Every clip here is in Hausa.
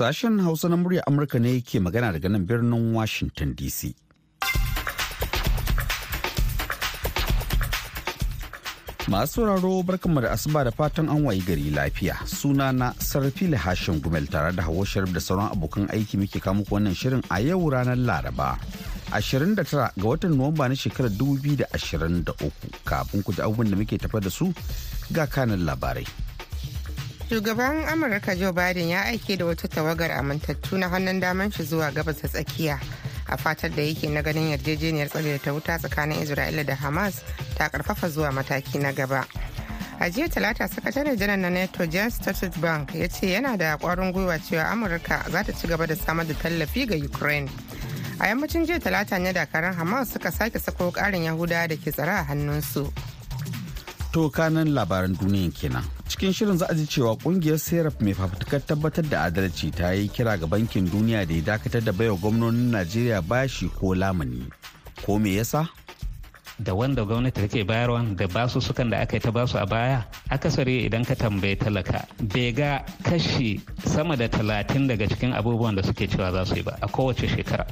Sashen Hausa na murya Amurka ne ke magana daga nan birnin Washington DC. Masu sauraro barkanmu da asuba da fatan an wayi gari lafiya. Suna na Sarfili Hashim Gumel tare da Hauwa Sharif da sauran abokan aiki muke kama wannan shirin a yau ranar Laraba. 29 ga watan Nuwamba na shekarar 2023 kafin ku ji abubuwan da muke tafa da su ga kanin labarai. Shugaban Amurka Joe Biden ya aike da wata tawagar amintattu na hannun daman shi zuwa gabas ta tsakiya a fatar da yake na ganin yarjejeniyar tsare ta wuta tsakanin Isra'ila da Hamas ta ƙarfafa zuwa mataki na gaba. A jiya talata sakataren janar na NATO Jens Stoltenberg ya ce yana da kwarin gwiwa cewa Amurka za ta ci gaba da samar da tallafi ga Ukraine. A yammacin jiya talata ne dakaran Hamas suka sake sako karin Yahudawa da ke tsare a hannunsu. To kanan labaran duniyan kenan. Cikin shirin za a ji cewa ƙungiyar Serap mai fafutukar tabbatar da adalci ta yi kira ga bankin duniya da ya dakatar da baiwa gwamnonin Najeriya bashi ko lamuni. Ko me yasa? da wanda gwamnati take bayarwa da ba su sukan da aka yi ta ba su a baya akasari idan ka tambaye talaka bai ga kashi sama da talatin daga cikin abubuwan da suke cewa za su yi ba a kowace shekara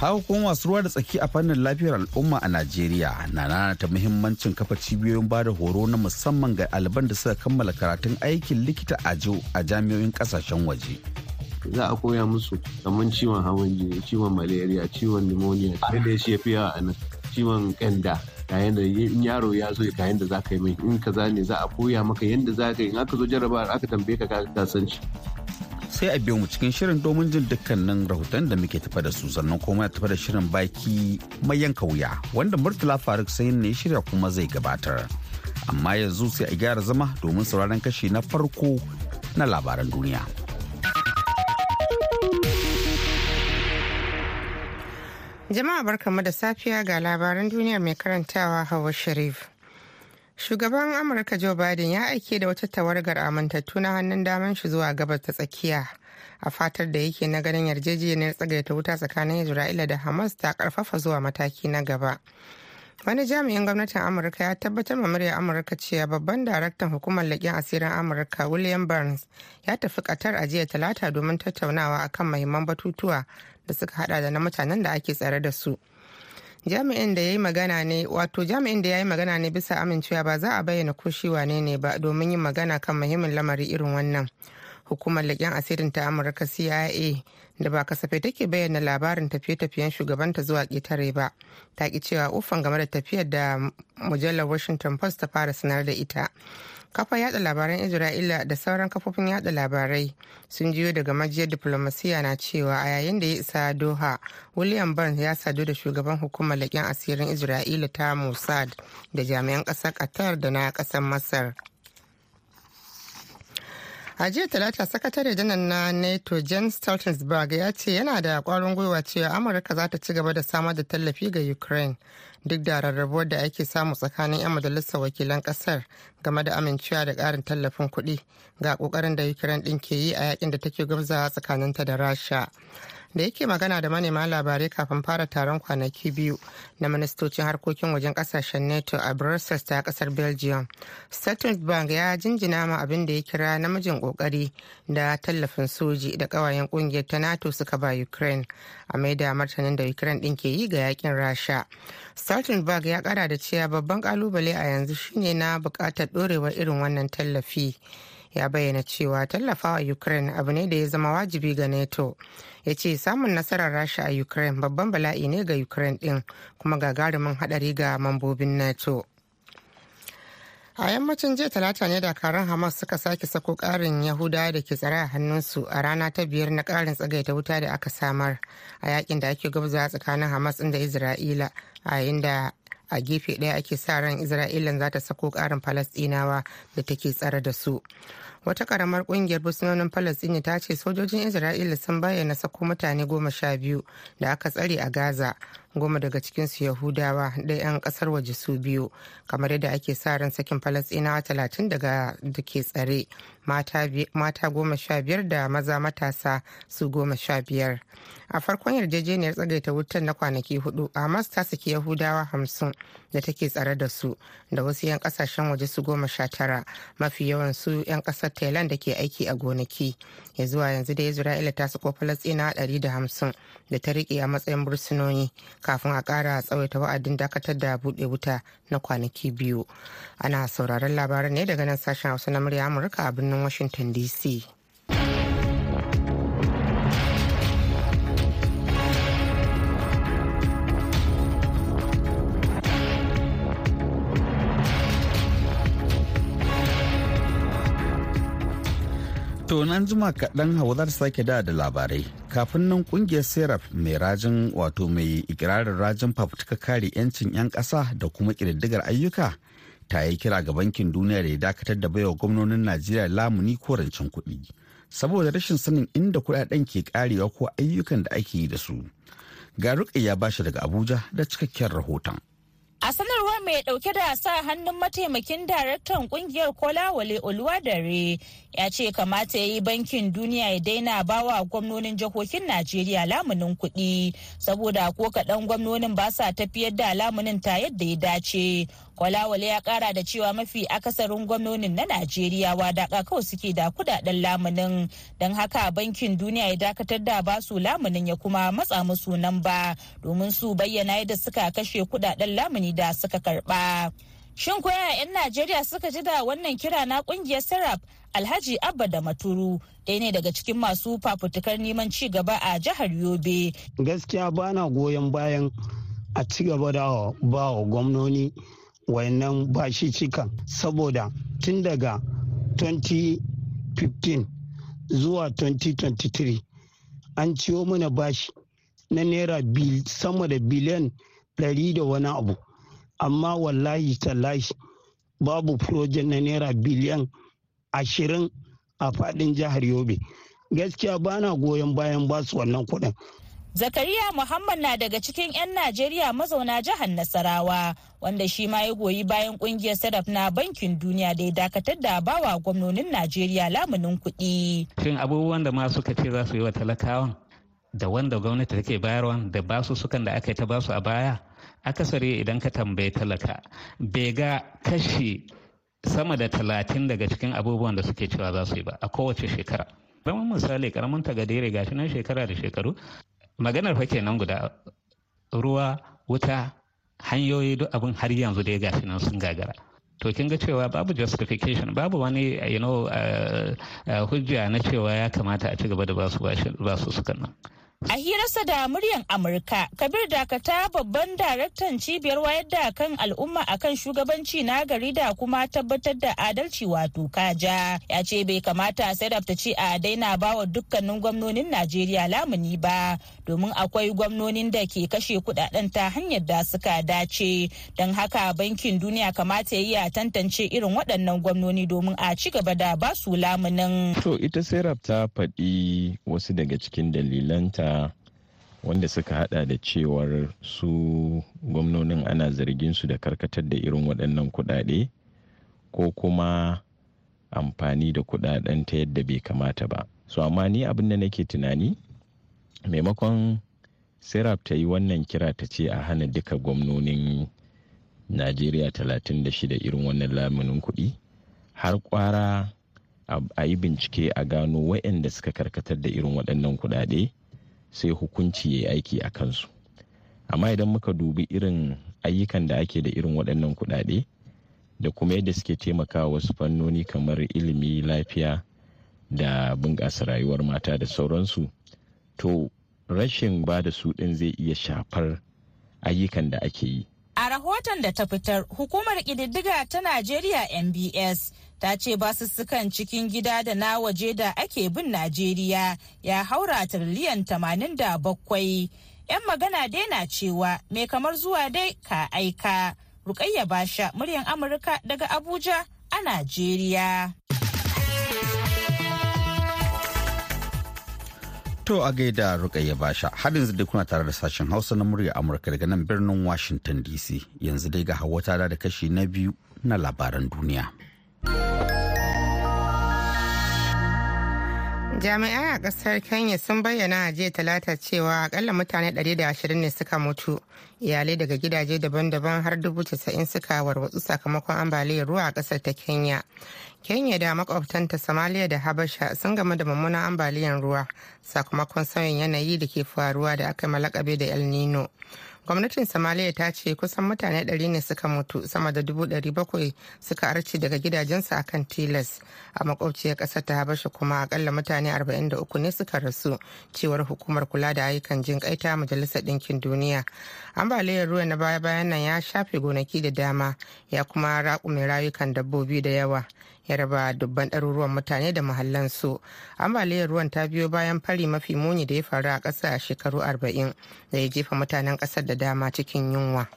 haka kuma masu ruwa da tsaki a fannin lafiyar al'umma a najeriya na nanata muhimmancin kafa cibiyoyin ba da horo na musamman ga ɗaliban da suka kammala karatun aikin likita a jami'o'in ƙasashen waje. Za a koya musu kamar ciwon hawan jini ciwon malaria ciwon pneumonia da shi ya fi yawa a nan ciwon kanda yayin da in yaro ya zo ga yanda za ka yi mai. In kaza ne za a koya maka yanda za ka yi. In aka zo jarraba aka tambaye ka ka san shi. Sai a biyo mu cikin shirin domin jin dukkanin rahoton da muke tafa da su. Sannan kuma ya tafa da shirin baki mai yanka wuya wanda murtala faruk sai ne shirya kuma zai gabatar. Amma yanzu sai a gyara zama domin sauraron kashi na farko na labaran duniya. Jama'a barkamu da safiya ga labaran duniyar mai karantawa hawa sharif. Shugaban amurka joe biden ya aike da wata tawargar amintattu na hannun daman shi zuwa gabas ta tsakiya a fatar da yake na ganin yarjejeniyar tsagaita wuta tsakanin isra'ila da hamas ta ƙarfafa zuwa mataki na gaba. Wani jami'in gwamnatin amurka ya tabbatar ma murya amurka cewa babban daraktan hukumar leƙen asirin amurka william burns ya tafi qatar a jiya talata domin tattaunawa akan mahimman batutuwa da suka hada da na mutanen da ake tsare da su. Jami'in da ya yi magana ne wato jami'in da ya yi magana ne bisa amincewa ba za a bayyana ko shi wane ne ba domin yin magana kan muhimmin lamari irin wannan. Hukumar leƙen asirin ta amurka cia da ba kasafai take bayyana labarin tafiye-tafiyen shugabanta zuwa ƙetare ba ta ki cewa ufan game da tafiyar da mujallar washington post ta fara sanar da ita. Kafa yada labaran isra'ila da sauran kafofin yada labarai sun jiyo daga majiyar diplomasiya na cewa a yayin da ya isa doha william burns ya sadu da shugaban hukumar leƙen asirin isra'ila ta mossad da jami'an ƙasar qatar da na ƙasar masar. A jiya talata sakatare janar na nato jen stoltenberg ya ce yana da kwarin gwiwa cewa amurka za ta ci gaba da samar da tallafi ga ukraine duk da rarrabuwar da ake samu tsakanin 'yan majalisar wakilan ƙasar game da amincewa da karin tallafin kuɗi ga ƙoƙarin da ukraine ɗin ke yi a yaƙin da take gwamzawa tsakaninta da rasha. Da yake magana da manema labarai kafin fara taron kwanaki biyu na ministocin harkokin wajen ƙasashen nato a brussels ta ƙasar belgium stoltenberg ya jinjina ma abin da ya kira namijin ƙoƙari da tallafin soji da kawayen ƙungiyar ta nato suka ba ukraine a mai da martanin da ukraine din ke yi ga yaƙin rasha. Stoltenberg ya kara da cewa babban ƙalubale a yanzu shine na buƙatar dorewar irin wannan tallafi. Ya bayyana cewa tallafawa ukraine abu ne da ya zama wajibi ga nato. Ya ce samun nasarar rasha a ukraine babban bala'i ne ga ukraine din kuma gagarumin hadari ga mambobin nato. A yammacin jiya talata ne dakarun hamas suka sake sako karin yahudawa da ke tsare a hannunsu a rana ta biyar na karin tsagaita wuta da aka samar a yaƙin da ake gabza tsakanin hamas da isra'ila a yayin da a gefe ɗaya ake sa ran isra'ilan za ta sako ƙarin falastinawa da take tsare da su. Wata karamar ƙungiyar bursunonin falastini ta ce sojojin isra'ila sun bayyana sako mutane goma sha biyu da aka tsare a gaza. Goma daga cikinsu yahudawa da 'yan ƙasar waje su biyu kamar yadda ake sa ran sakin falastinawa talatin daga da ke tsare. Mata goma sha biyar da maza matasa su goma sha biyar. A farkon yarjejeniyar tsagaita wutar na kwanaki huɗu hamas ta saki yahudawa hamsin da take tsare da su da wasu 'yan ƙasashen waje su goma sha tara. Mafi yawan su 'yan ƙasar thailand da ke aiki a gonaki. Ya zuwa yanzu da isra'ila ta sako falastina ɗari da hamsin da ta riƙe a matsayin bursunoni. Kafin a ƙara tsawaita wa'adin dakatar da buɗe wuta na kwanaki biyu ana sauraron labaran ne daga nan sashen hausa na murya amurka a birnin washington dc To nan jima kaɗan hawa za ta sake da da labarai. Kafin nan ƙungiyar Serap mai rajin wato mai ikirarin rajin fafutuka kare 'yancin 'yan ƙasa da kuma ƙididdigar ayyuka ta yi kira ga bankin duniya da ya dakatar da baiwa gwamnonin Najeriya lamuni ko rancen kuɗi. Saboda rashin sanin inda kuɗaɗen ke karewa ko ayyukan da ake yi da su. Ga ya bashi daga Abuja da cikakken rahoton. A sanarwar mai ɗauke da sa hannun mataimakin daraktan ƙungiyar Kolawale Oluwadare ya ce kamata ya yi bankin duniya ya daina bawa gwamnonin jihohin Najeriya lamunin kuɗi saboda ko kaɗan gwamnonin ba sa tafiyar da lamunin ta yadda ya dace. Kolawale ya kara da cewa mafi akasarin gwamnonin na Najeriya wadaƙa kawai suke da kuɗaɗen lamunin don haka bankin duniya ya dakatar da ba su lamunin ya kuma matsa musu nan ba domin su bayyana yadda suka kashe kuɗaɗen lamuni da suka karɓa. Shin koya 'yan Najeriya suka ji da wannan kira na ƙungiyar Serap Alhaji Abba da Maturu ɗaya ne daga cikin masu fafutukar neman ci gaba a jihar Yobe. Gaskiya bana goyon bayan a ci gaba da ba wa gwamnoni wayannan bashi cikan. Saboda tun daga 2015 zuwa 2023 an ciwo mana bashi na naira sama da biliyan 100 da wani abu. Amma wallahi tallahi babu furojen na naira biliyan 20 a faɗin jihar yobe. Gaskiya bana goyon bayan ba su wannan kuɗin. Zakariya Muhammad na daga cikin 'yan Najeriya mazauna jihar Nasarawa wanda shi ma ya goyi bayan ƙungiyar sadaf na bankin duniya da ya dakatar da bawa gwamnonin Najeriya lamunin kuɗi. Shin abubuwan da ma suka ce za su yi wa talakawan da wanda gwamnati take bayarwa da ba su sukan da aka yi ta ba su a baya akasari idan ka tambaye talaka bai ga kashi sama da talatin daga cikin abubuwan da suke cewa za su yi ba a kowace shekara. Zama misali ƙaramin tagadere gashi nan shekara da shekaru maganar fa kenan guda ruwa wuta hanyoyi duk abin har yanzu dai gashi nan sun gagara. To kin ga cewa babu justification babu wani you know hujja na cewa ya kamata a ci gaba da ba su ba su sukan nan. A hirarsa da muryan Amurka, Kabir Dakata babban daraktan cibiyar wayar da kan al'umma akan shugabanci na gari da kuma tabbatar da adalci wato kaja. Ya ce bai kamata sai ta ce a daina bawa dukkanin gwamnonin Najeriya lamuni ba, domin akwai gwamnonin da ke kashe kuɗaɗen ta hanyar da suka dace. Don haka bankin duniya kamata ya tantance irin waɗannan gwamnoni domin a ci gaba da ba su lamunin. To ita Serap ta faɗi wasu daga cikin dalilanta wanda suka hada da cewar su gwamnonin ana zargin su da karkatar da irin waɗannan kuɗaɗe ko kuma amfani da kuɗaɗen ta yadda bai kamata ba. So amma ni abin da nake tunani maimakon serap ta yi wannan kira ta ce a hana duka gwamnonin najeriya 36 irin wannan lamunin kuɗi har kwara a yi bincike a gano waɗanda suka karkatar da irin waɗannan kuɗaɗe sai hukunci ya yi aiki a kansu. Amma idan muka dubi irin ayyukan da ake da irin waɗannan kuɗaɗe da kuma yadda suke taimakawa wasu fannoni kamar ilimi lafiya da bunƙasa rayuwar mata da sauransu to rashin ba da su ɗin zai iya shafar ayyukan da ake yi. A rahoton da ta fitar, hukumar ƙididdiga ta Najeriya NBS ta ce basussukan cikin gida da na waje da ake bin Najeriya ya haura tiriliyan 87. 'Yan magana dai na cewa mai kamar zuwa dai ka aika. Rukayya Basha, muryan Amurka daga Abuja a Najeriya. To a gaida Rukayya Basha har yanzu dai kuna tare da sashen Hausa na murya Amurka daga nan birnin Washington DC yanzu dai ga hawa da kashi na biyu na labaran duniya. Jami'ai a ƙasar kenya sun bayyana a jiya talata cewa akalla mutane 120 ne suka mutu. Iyalai daga gidaje daban-daban har dubu casa'in suka warwatsu sakamakon ambaliyar ruwa a ƙasar ta kenya. Kenya da makwabtanta somalia da habasha sun game da mummunan ambaliyar ruwa sakamakon sauyin yanayi da ke faruwa da aka malakabe da el nino. Gwamnatin somalia ta ce kusan mutane 100 ne suka mutu sama da 700 suka arce daga gidajensu a kan tilas. A makwabciyar ƙasar ta habasha kuma akalla mutane 43 ne suka rasu cewar hukumar kula da ayyukan jin ta majalisar ɗinkin duniya. Ambaliyar ruwa na baya bayan nan ya shafe gonaki da dama ya kuma raƙume rayukan dabbobi da yawa. Ya raba dubban ɗaruruwan mutane da mahallansu. Ambaliyar ruwan ta biyo bayan fari mafi muni da ya faru a ƙasa a shekaru 40 da ya jefa mutanen ƙasar da dama cikin yunwa.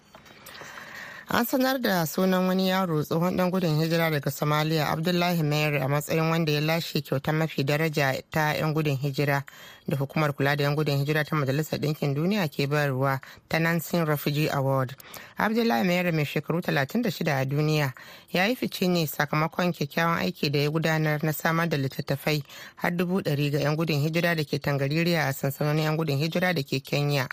An sanar da sunan wani yaro tsohon dan gudun hijira daga somalia abdullahi mayar a matsayin wanda ya lashe kyautar mafi daraja ta 'yan gudun hijira da hukumar kula da 'yan gudun hijira ta majalisar ɗinkin duniya ke bayarwa ta nansin refugee award. Abdullahi mayar mai shekaru 36 a duniya ya yi fice ne sakamakon kyakkyawan aiki da ya gudanar na samar da littattafai har dubu ɗari ga 'yan gudun hijira da ke tangaririya a sansanonin 'yan gudun hijira da ke kenya.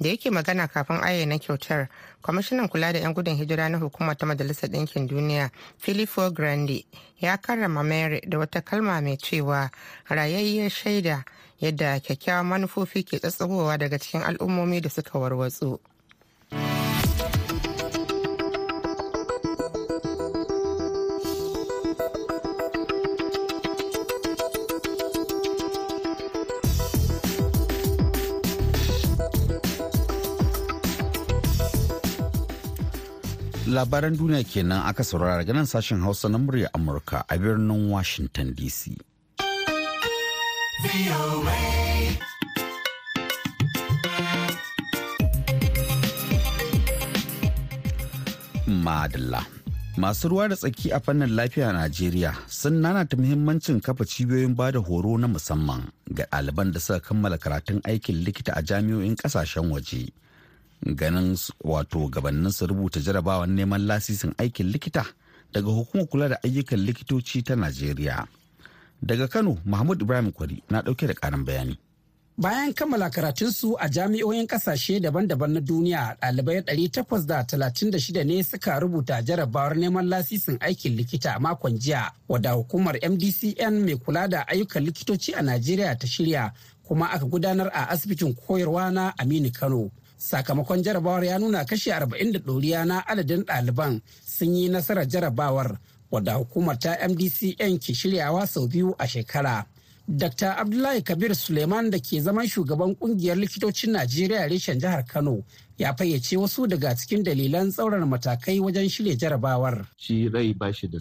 Da yake magana kafin ayyana kyautar kwamishinan kula da 'yan gudun hijira na hukumar ta majalisar ɗinkin duniya filippo grande ya karrama mary da wata kalma mai cewa rayayyar shaida yadda kyakkyawan manufofi ke tsatsagowa daga cikin al'ummomi da suka warwatsu. Labaran duniya kenan aka saurara daga nan sashen hausa na murya amurka a birnin washington dc madalla. Masu ruwa da tsaki a fannin lafiya a najeriya sun nanata muhimmancin kafa cibiyoyin ba da horo na musamman ga ɗaliban da suka kammala karatun aikin likita a jami'o'in ƙasashen waje. Ganin wato gabanin su rubuta jarabawar neman lasisin aikin likita daga hukumar kula da ayyukan likitoci ta najeriya. Daga kano mahmud ibrahim kwari na ɗauke da karin bayani. Bayan kammala karatunsu a jami'o'in ƙasashe daban-daban na duniya ɗalibai 836 ne suka rubuta jarabawar neman lasisin aikin likita a makon jiya wadda hukumar mdcn mai kula da ayyukan likitoci a najeriya ta shirya kuma aka gudanar a asibitin koyarwa na aminu kano. Sakamakon jarabawar ya nuna kashi 40 da ɗoriya na adadin ɗaliban sun yi nasarar jarabawar wadda hukumar ta mdcn ke shiryawa sau biyu a shekara. Dr abdullahi kabir suleiman da ke zaman shugaban ƙungiyar likitocin najeriya reshen jihar kano ya fayyace wasu daga cikin dalilan tsaurar matakai wajen shirya jarabawar. Shi rai ba shi da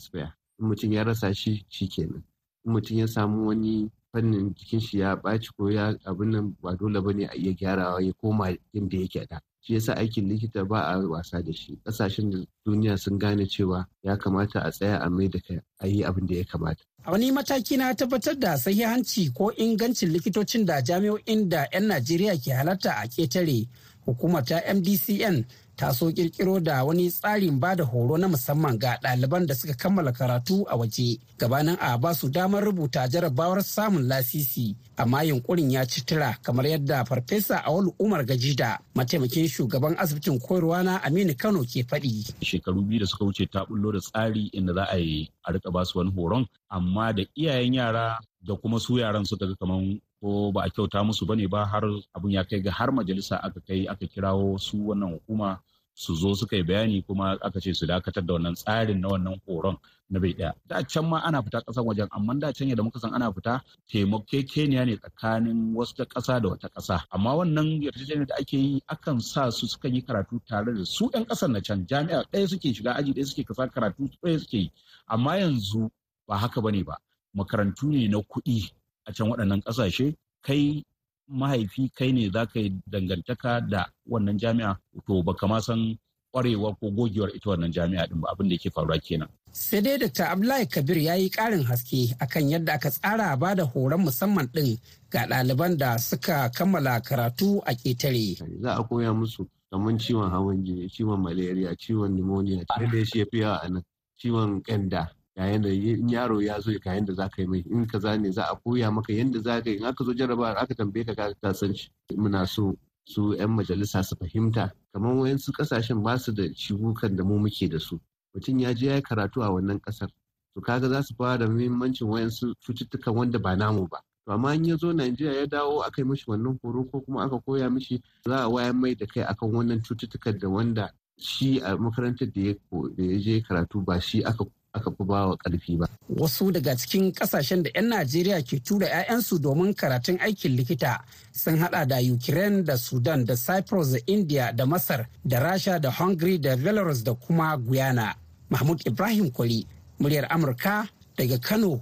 in mutum ya rasa shi shi kenan. Mutum ya samu wani fannin jikin shi ya ɓaci ko ya abin nan ba dole ba ne a iya gyarawa ya koma inda yake da. Shi yasa aikin likita ba a wasa da shi. Ƙasashen da duniya sun gane cewa ya kamata a tsaya a mai da a yi abin da ya kamata. A wani mataki na tabbatar da sahihanci ko ingancin likitocin da jami'o'in da 'yan najeriya ke halarta a ƙetare hukumar ta mdcn ta so kirkiro da wani tsarin ba da horo na musamman ga ɗaliban da suka kammala karatu a waje gabanin a ba su damar rubuta jarabawar samun lasisi amma yunkurin ya ci tura kamar yadda farfesa awal umar gajida mataimakin shugaban asibitin koyarwa na aminu kano ke faɗi. shekaru biyu da suka wuce ta bullo da tsari inda za a yi a riƙa ba su wani horon amma da iyayen yara da kuma su yaran suka ga kaman ko ba a kyauta musu ba ne ba har abun ya kai ga har majalisa aka kai aka kirawo su wannan hukuma su zo suka yi bayani kuma aka ce su dakatar da wannan tsarin na wannan horon na bai ɗaya da can ma ana fita kasan wajen amma da can yadda muka san ana fita taimakekeniya ne tsakanin wasu ta kasa da wata kasa amma wannan yarjejeniyar da ake yi akan sa su suka yi karatu tare da su yan kasan na can. Jami'a ɗaya suke shiga aji ɗaya suke kasa karatu ɗaya suke yi. Amma yanzu ba haka ba ne ba. Makarantu ne na kuɗi a can waɗannan ƙasashe. Kai mahaifi kai ne za ka yi dangantaka da wannan jami'a to baka ma san kwarewa ko gogewar ita wannan jami'a din ba abin da yake faruwa kenan. sai dai dr abdullahi kabir ya yi ƙarin haske akan yadda aka tsara ba da horon musamman ɗin ga ɗaliban da suka kammala karatu a ƙetare. za a koya musu kamar ciwon hawan jini ciwon malaria ciwon pneumonia da shi ya fi yawa a nan ciwon ƙanda yayin da yaro ya zo ga yanda za ka yi mai in ka ne za a koya maka yanda za ka yi. In aka zo jarrabawar aka tambaye ka ka san shi. Muna so su 'yan majalisa su fahimta kamar wayansu ƙasashen ba su da shigukan da mu muke da su. Mutum ya je ya karatu a wannan ƙasar to kaga za su fara da muhimmancin wayansu cututtukan wanda ba namu ba. To amma in ya zo Najeriya ya dawo aka yi mishi wannan horo ko kuma aka koya mishi za a wayan mai da kai akan wannan cututtukan da wanda shi a makarantar da ya je karatu ba shi aka aka fi bawa ƙarfi ba. Wasu daga cikin ƙasashen da 'yan Najeriya ke tura 'ya'yansu domin karatun aikin likita sun hada da Ukraine da Sudan da Cyprus da India da Masar da Rasha da Hungary da Belarus da kuma Guyana. Mahmud Ibrahim Kwari, muryar Amurka daga Kano,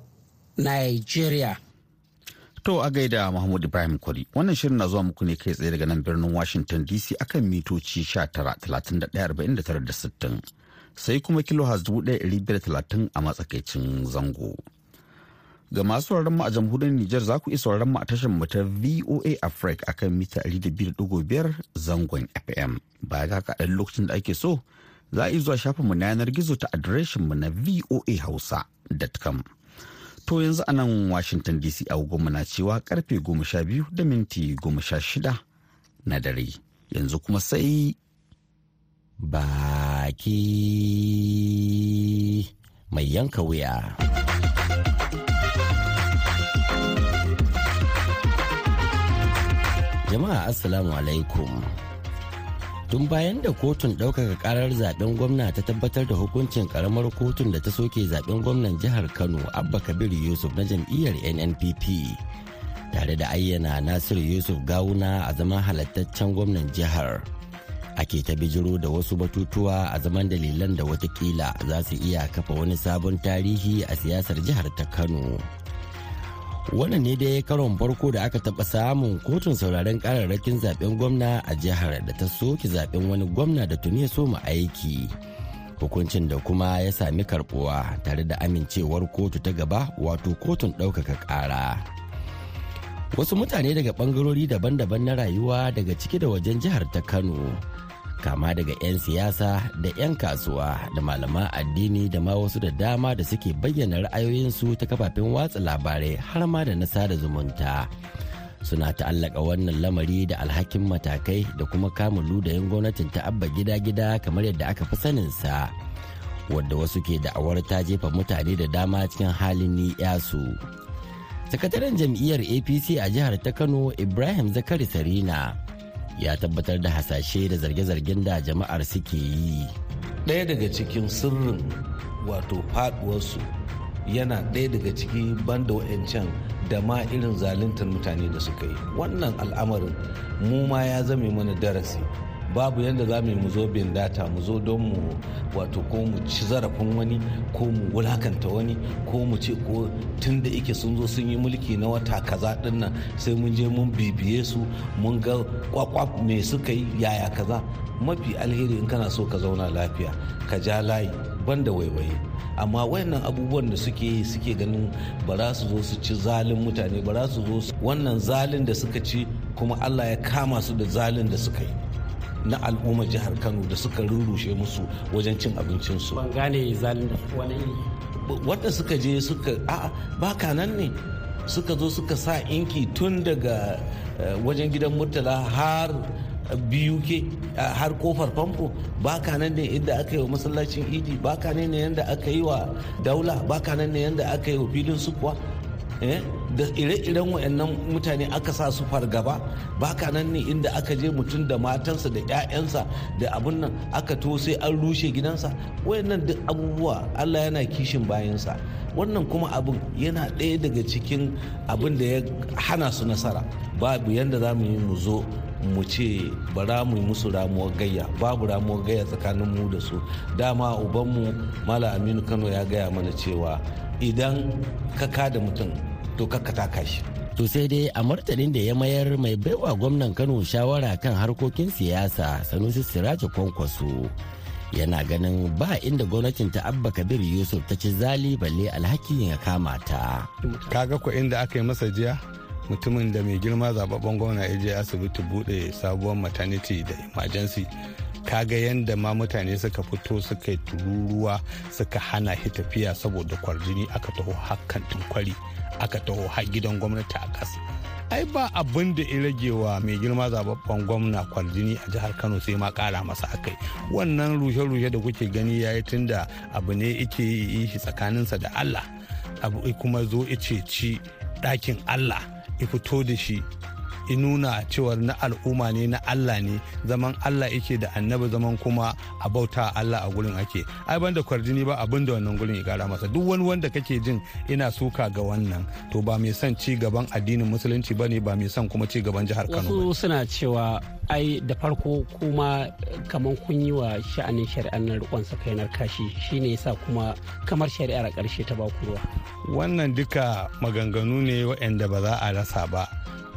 Nigeria. To a gaida Mahmud Ibrahim Kwari, wannan shirin na zuwa muku ne kai tsaye daga nan birnin Washington DC akan mitoci 19, 31, 49 da 60. Sai kuma kilohaz talatin a matsakaicin zango. Ga masu mu a jamhuriyar Nijar za ku iya mu a tashar mu ta VOA Africa akan mita 200.5 zangon FM. Baya ga ɗan lokacin da ake so za a iya zuwa shafin mu na yanar gizo ta adireshin mu na voahausa.com. To yanzu a nan Washington DC a mu na cewa ƙarfe 12 da minti 16 na dare. Yanzu kuma sai baki mai yanka wuya. Jama'a Assalamu alaikum. Tun bayan da kotun ɗaukaka ƙarar zaɓen gwamna ta tabbatar da hukuncin ƙaramar kotun da ta soke zaɓen gwamnan jihar Kano Abba Kabir Yusuf na jam'iyyar NNPP tare da ayyana Nasiru Yusuf Gawuna a zama halattaccen gwamnan jihar. Ake ta bijiro da wasu batutuwa a zaman dalilan da wataƙila za su iya kafa wani sabon tarihi a siyasar jihar ta kano. Wannan ne dai karon farko da aka taɓa samun kotun sauraren kararrakin zaɓen gwamna a jihar da ta soke zaɓen wani gwamna da tuni ya soma aiki. Hukuncin da kuma ya sami karbuwa tare da amincewar kotu ta gaba wato kotun ɗaukaka ƙara. Wasu mutane daga ɓangarori daban-daban na rayuwa daga ciki da wajen jihar ta kano kama daga 'yan siyasa da 'yan kasuwa da malaman addini da ma wasu da dama da suke bayyana ra'ayoyinsu ta kafafen watsa labarai har ma da na sada zumunta. Suna ta'allaka wannan lamari da alhakin matakai da kuma kamun ludayin gwamnatin ta abba gida-gida kamar yadda aka fi saninsa wadda wasu ke da'awar ta jefa mutane da dama cikin halin ni yasu sakataren jam'iyyar apc a jihar ta kano ibrahim zakari sarina ya tabbatar da hasashe da zarge-zargen da jama'ar suke yi. Ɗaya daga cikin sirrin wato faduwarsu yana ɗaya daga ciki banda wa'ancan da ma irin zaluntar mutane da suka yi. Wannan al'amarin mu ma ya zame mana darasi. Babu yadda za mu yi mu zo bin data mu zo don mu wato ko mu ci zarafin wani ko mu wulaƙanta wani ko mu ce ko tun da ike sun zo sun yi mulki na wata kaza ɗin nan sai mun je mun bibiye su mun ga kwakwaf me suka yi yaya kaza. Mafi alheri in kana so ka zauna lafiya ka ja layi banda waiwaye. Amma wayannan abubuwan da suke yi suke ganin ba za su zo su ci zalin mutane ba za su zo wannan zalin da suka ci kuma allah ya kama su da zalin da suka yi. Na al'ummar jihar kano da suka rurrushe musu wajen cin abincinsu. Ban gane zalin wani wanda suka je suka a baka nan ne. Suka zo suka sa inki tun daga wajen gidan murtala har biyu ke har ƙofar famfo. Baka nan ne inda aka yi wa masallacin idi baka nan ne yadda aka yi wa daula baka nan ne yadda aka yi wa filin sukuwa da ire-iren wayannan mutane aka sa su fargaba baka nan ne inda aka je mutum da matansa da 'ya'yansa da abun nan aka to sai an rushe gidansa. Wayannan duk abubuwa allah yana kishin bayansa. Wannan kuma abin yana ɗaya daga cikin abin da ya hana su nasara. Babu yadda za mu yi mu zo mu ce bara mu musu ramuwar gayya. Babu ramuwar gayya tsakanin mu da su. Dama ubanmu mala aminu kano ya gaya mana cewa idan ka kada mutum to ka taka shi to sai dai a martanin da ya mayar mai baiwa gwamnan kano shawara kan harkokin siyasa sanusi siraja kwankwaso yana ganin ba inda gwamnatin ta abba kabir yusuf ta ci zali balle alhakin ya kama ta. Kaga ko inda aka yi masa jiya mutumin da mai girma zababben gwamna ya je asibiti buɗe sabuwar maternity da emergency kaga yadda ma mutane suka fito suka yi tururuwa suka hana shi tafiya saboda kwarjini aka taho hakan kwari aka taho har gidan gwamnati a ƙasa ai ba abin da ya rage wa mai girma zababben gwamna kwarjini a jihar kano sai ma kara masa akai wannan rushe-rushe da kuke gani ya yi tunda abu ne ike yi shi tsakaninsa da allah. Abu kuma zo ice ci ɗakin allah ya fito da shi nuna cewar na al'umma ne na Allah ne. Zaman Allah yake da annabi zaman kuma a bauta Allah a gurin ake. Ai banda kwarjini ba abin da wannan gurin ya kara masa. Duk wani wanda kake jin ina suka ga wannan to ba mai son ci gaban addinin musulunci ba ne ba mai son kuma ci gaban jihar Kano wasu suna cewa ai da farko kuma kamar kun yi wa sha'anin shari'ar nan rikon sakainar kashi shine yasa kuma kamar shari'ar a ƙarshe ta baku ruwa. Wannan duka maganganu ne waɗanda ba za a rasa ba.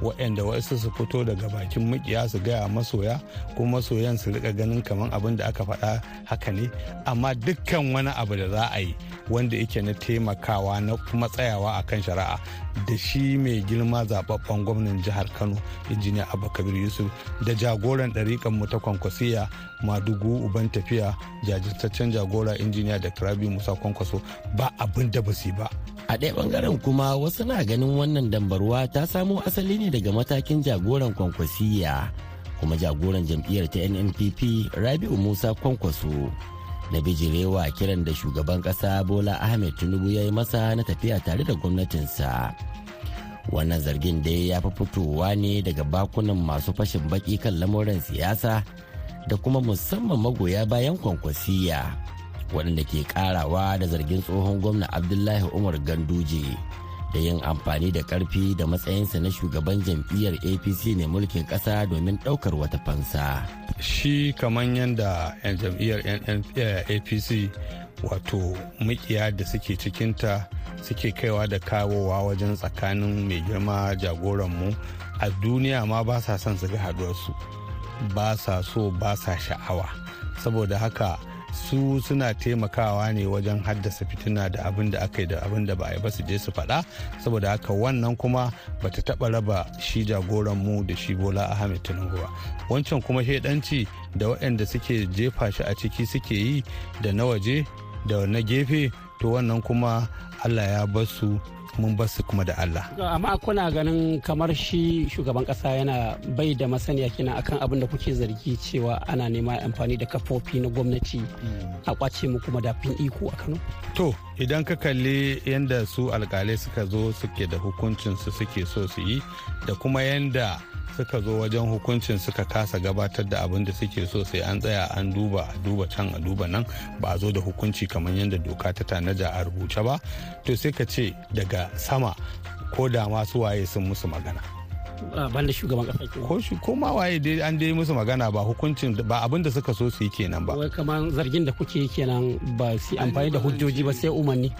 Waɗanda wasu su fito daga bakin makiya su gaya masoya ko masoyan su riƙa ganin kamar abin da aka faɗa haka ne. Amma dukkan wani abu da za a yi wanda yake na taimakawa na kuma tsayawa a kan shari'a da shi mai girma zababben gwamnan jihar kano injiniya abubakar yusuf da jagoran ɗariƙan mu ta kwankwasiya madugu uban tafiya jajirtaccen jagora injiniya da rabi musa kwankwaso ba abin da ba su ba. A ɗaya ɓangaren kuma wasu na ganin wannan dambarwa ta samo asali ne daga matakin jagoran kwankwasiya kuma jagoran jam'iyyar ta nnpp rabi'u musa kwankwaso. Na bijirewa kiran da shugaban ƙasa bola ahmed tinubu ya yi masa na tafiya tare da gwamnatinsa. Wannan zargin dai ya fi fitowa ne daga bakunan masu fashin baki kan lamuran siyasa da kuma musamman magoya bayan kwankwasiya. Waɗanda ke karawa da zargin tsohon gwamna abdullahi umar ganduje da yin amfani da ƙarfi da matsayinsa na shugaban jam'iyyar apc ne mulkin ƙasa domin ɗaukar wata fansa. Shi kamar yadda jam'iyyar apc wato mukiya da suke cikinta suke kaiwa da kawowa wajen tsakanin mai girma jagoranmu a duniya ma ba sa son su ga haduwarsu ba sa so ba sa sha'awa. Saboda haka su suna taimakawa ne wajen haddasa fitina da abin da aka yi da abin da ba a yi ba su je su faɗa. Saboda haka wannan kuma bata taɓa raba shi jagoran mu da shi bola ahmed tinubu ba. Wancan kuma shaidanci da waɗanda suke jefa shi a ciki suke yi da na waje da na gefe to wannan kuma allah ya ba su mun ba su kuma da Allah. amma kuna ganin kamar shi shugaban kasa yana bai da masaniya kenan akan abin da kuke zargi cewa ana nema amfani da kafofi na gwamnati a ƙwace mu kuma dafin iko a Kano. To idan ka kalli yadda su alkalai suka zo suke da hukuncin su suke so su yi da kuma yadda suka zo wajen hukuncin suka kasa gabatar da abin da suke so sai an tsaya an duba a duba can a duba nan ba a zo da hukunci kamar yadda doka ta tanaja a rubuce ba to sai ka ce daga sama ko da masu waye sun musu magana. Banda shugaban kasa ke ko shi ko ma waye dai an dai musu magana ba hukuncin ba abin da suka so su yi kenan ba. Wai kamar zargin da kuke kenan ba su amfani da hujjoji ba sai umarni.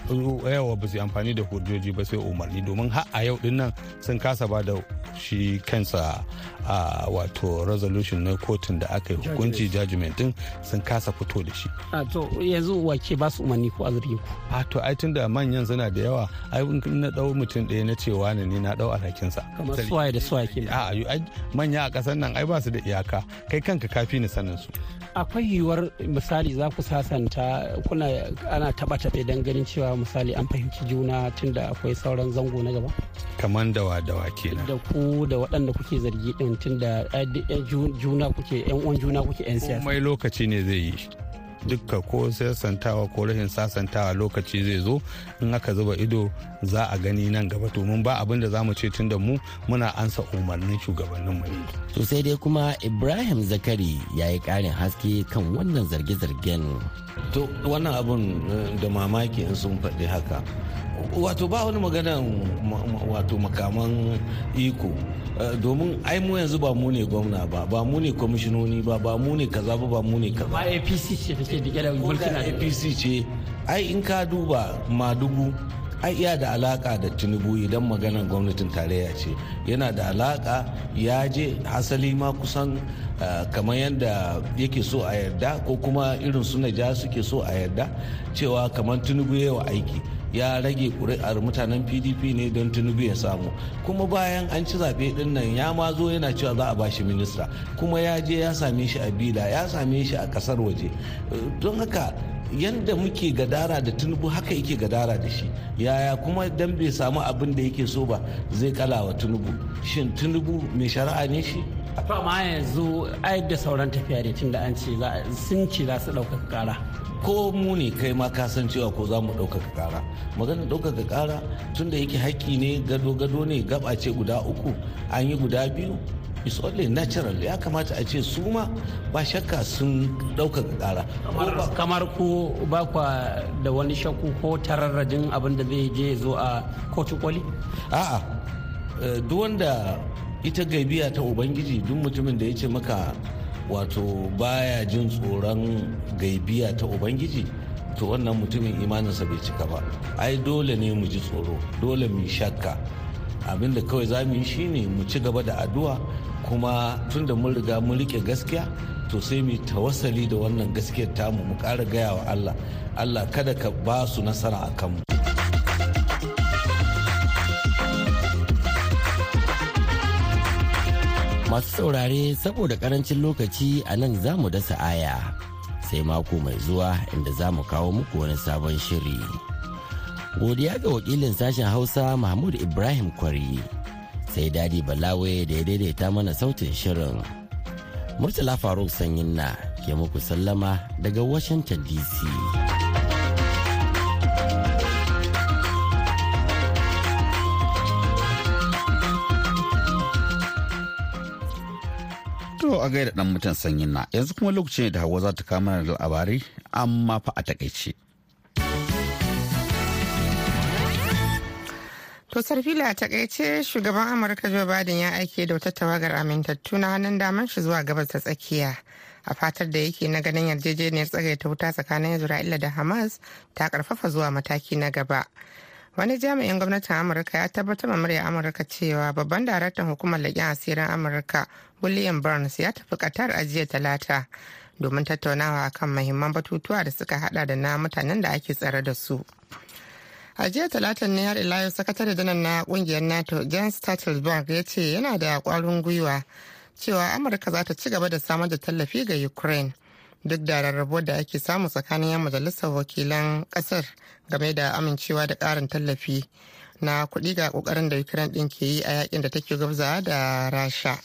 Yawa ba su amfani da hujjoji ba sai umarni. Domin har a yau ɗin nan sun kasa ba da shi kansa a wato resolution na kotun da aka yi hukunci judgment din sun kasa fito da shi. A to yanzu wake ba su umarni ko a zargin ku? A to ai tunda manyan suna da yawa ai na ɗau mutum ɗaya na cewa ne na ɗau alhakinsa kamar suwaye da suwaye ke a manya a ƙasar nan ai ba su da iyaka. Kai kanka kafi ni sanin su. Akwai yiwuwar misali za ku sasanta kuna ana taba taɓe don ganin cewa misali an fahimci juna tunda akwai sauran zango na gaba? Kamar dawa dawa kenan. Da ku da waɗanda kuke zargi din tunda juna kuke yan uwan juna kuke yan siyasa. Komai lokaci ne zai yi. Dukka ko sasantawa ko rashin sasantawa lokaci zai zo. In aka zuba ido za a gani nan gaba. Domin ba abin da za mu ce tun da mu muna ansa umarnin shugabanninmu ne. to sai dai kuma ibrahim zakari ya yi karin haske kan wannan zarge-zargen. To wannan abun da mamaki in sun faɗi haka. Wato ba wani magana wato makaman iko. Domin ai mu yanzu ba mu ne gwamna ba ba mu ne kwamishinoni ba ba mu ne kaza ba ba mu ne kaza. Ba apc ce take dike da mulkin apc ce ai in ka duba madugu ai iya da alaka da tinubu idan maganar gwamnatin tarayya ce. Yana da alaka ya je hasali ma kusan kamar yadda yake so a yarda ko kuma irin su ja suke so a yarda cewa kamar tinubu ya wa aiki. Ya rage ƙuri'ar mutanen pdp ne don tinubu ya samu. Kuma bayan an ci zaɓe ɗin nan ya ma zo yana cewa za a ba shi minista. Kuma ya je ya same shi a bila ya same shi a ƙasar waje. Don haka yadda muke gadara da tinubu haka yake gadara da shi. Yaya kuma dan bai samu abin da yake so ba zai kala wa tinubu. Shin tinubu mai shari'a ne shi? Amma yanzu ai da sauran tafiya da tunda an ce sun ce za su ɗaukaka ƙara. Ko mu ne kai ma ka san cewa ko za mu ɗaukaka ƙara. Magana ɗaukaka ƙara tunda yake haƙƙi ne gado-gado ne gaba ce guda uku an yi guda biyu. It's only natural. Ya kamata a ce su ma ba shakka sun ɗaukaka ƙara. Kamar ku ba kwa da wani shakku ko tararrajin abin da zai je zo a kotu koli? A'a duk wanda ita gaibiya ta ubangiji duk mutumin da ya ce maka wato baya jin tsoron gaibiya ta ubangiji to wannan mutumin imaninsa bai cika ba. Ai dole ne mu ji tsoro dole mu shakka. Abinda kawai za mu yi shine mu ci gaba da addu'a kuma tunda mun riga mun riƙe gaskiya to sai mu tawassali da wannan gaskiyar tamu mu ƙara gaya wa Allah. Allah kada ka ba su nasara a kanmu. Masu saurare saboda ƙarancin lokaci a nan za mu dasa aya. Sai mako mai zuwa inda za mu kawo muku wani sabon shiri. Godiya ga wakilin sashen hausa mahmud ibrahim kwari. Sai daɗi balawe da ya daidaita mana sautin shirin. Murtala faruk sanyin na ke muku sallama daga washington dc To a gaida dan mutan sanyin na yanzu kuma lokaci ne da hawa za ta kama da labarai amma fa a taƙaice. To sarfila a taƙaice shugaban Amurka Joe Biden ya aike da wata tawagar amintattu na hannun daman shi zuwa gabas ta tsakiya. A fatar da yake na ganin yarjejeniyar tsagaita wuta tsakanin Isra'ila da Hamas ta ƙarfafa zuwa mataki na gaba. Wani jami'in gwamnatin Amurka ya tabbatar ma murya Amurka cewa babban daraktan hukumar leƙen asirin Amurka William Burns ya tafi Qatar a jiya talata domin tattaunawa akan mahimman batutuwa da suka hada da na mutanen da ake tsare da su. a jiya talatan ne har ila yau sakatare janar na ƙungiyar nato jens stoltenberg ya ce yana da kwarin gwiwa cewa amurka za ta ci gaba da samar da tallafi ga ukraine duk da rarrabo da ake samu tsakanin yan majalisar wakilan ƙasar game da amincewa da karin tallafi na kuɗi ga ƙoƙarin da ukraine ɗin ke yi a yaƙin da take gabza da rasha.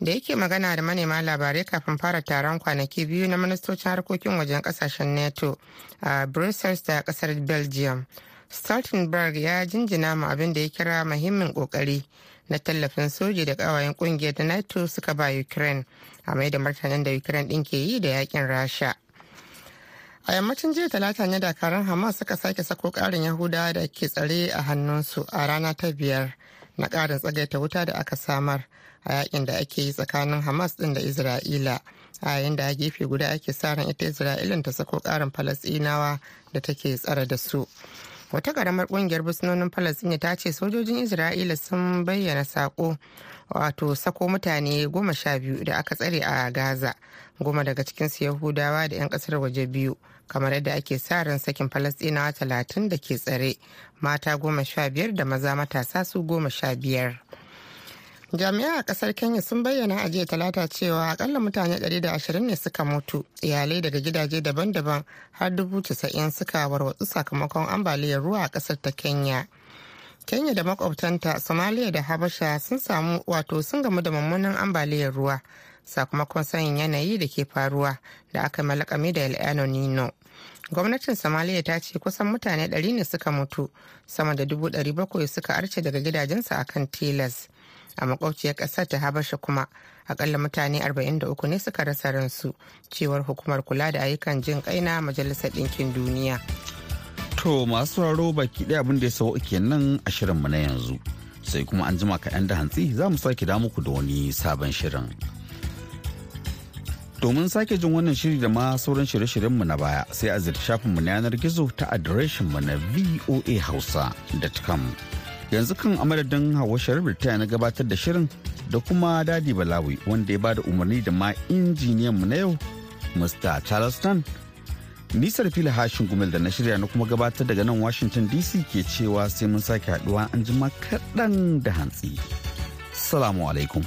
Da yake magana da manema labarai kafin fara taron kwanaki biyu na ministocin harkokin wajen ƙasashen nato a brussels da ƙasar belgium stoltenberg ya jinjina ma abin da ya kira muhimmin ƙoƙari na tallafin soji da kawayen ƙungiyar da nato suka ba ukraine a mai da martanin da ukraine din ke yi da yaƙin rasha. A yammacin jiya talata ne dakarun hamas suka sake sako karin yahudawa da ke tsare a hannunsu a rana ta biyar na karin tsagaita wuta da aka samar a yaƙin da ake yi tsakanin hamas din da isra'ila a yayin da a gefe guda ake sa ran ita isra'ilin ta sako karin falasɗinawa da take tsare da su. Wata karamar ƙungiyar busnonin falasini ta ce sojojin isra'ila sun bayyana sako wato sako mutane goma sha biyu da aka tsare a gaza goma daga cikinsu yahudawa da 'yan ƙasar waje biyu kamar yadda ake sa ran sakin falasɗinawa talatin da ke tsare mata goma sha biyar da maza matasa su goma sha biyar. Jami'a a ƙasar kenya sun bayyana a jiya talata cewa akalla mutane 120 ne suka mutu. Iyalai daga gidaje daban-daban har dubu casa'in suka warwatsu sakamakon ambaliyar ruwa a ƙasar ta kenya. Kenya da makwabtanta somalia da habasha sun samu wato sun gamu da mummunan ambaliyar ruwa sakamakon sanyin yanayi da ke faruwa da aka malakami da el nino gwamnatin somaliya ta ce kusan mutane 100 ne suka mutu sama da 700 suka arce daga gidajensu akan tilas. A makwabciyar ƙasar ta habasha kuma. Akalla mutane 43 ne suka rasa ransu cewar hukumar kula da ayyukan jin kai na majalisar ɗinkin duniya. To masu sauraro baki ɗaya abin da ya sau nan a shirinmu na yanzu. Sai kuma an jima kaɗan da hantsi za mu sake da muku da wani sabon shirin. Domin sake jin wannan shiri da ma sauran shirye-shiryenmu na baya sai a zirta shafinmu na yanar gizo ta adireshinmu na voahausa.com yanzu kan amadadin hawa sharif ta na gabatar da shirin da kuma daɗi balawi wanda ya ba da umarni da ma injiniyan mu na yau mr. Charleston nisar fili hashin gumel da na shirya na kuma gabatar daga nan washington dc ke cewa sai mun sake haɗuwa an jima kaɗan da hantsi. Salamu alaikum.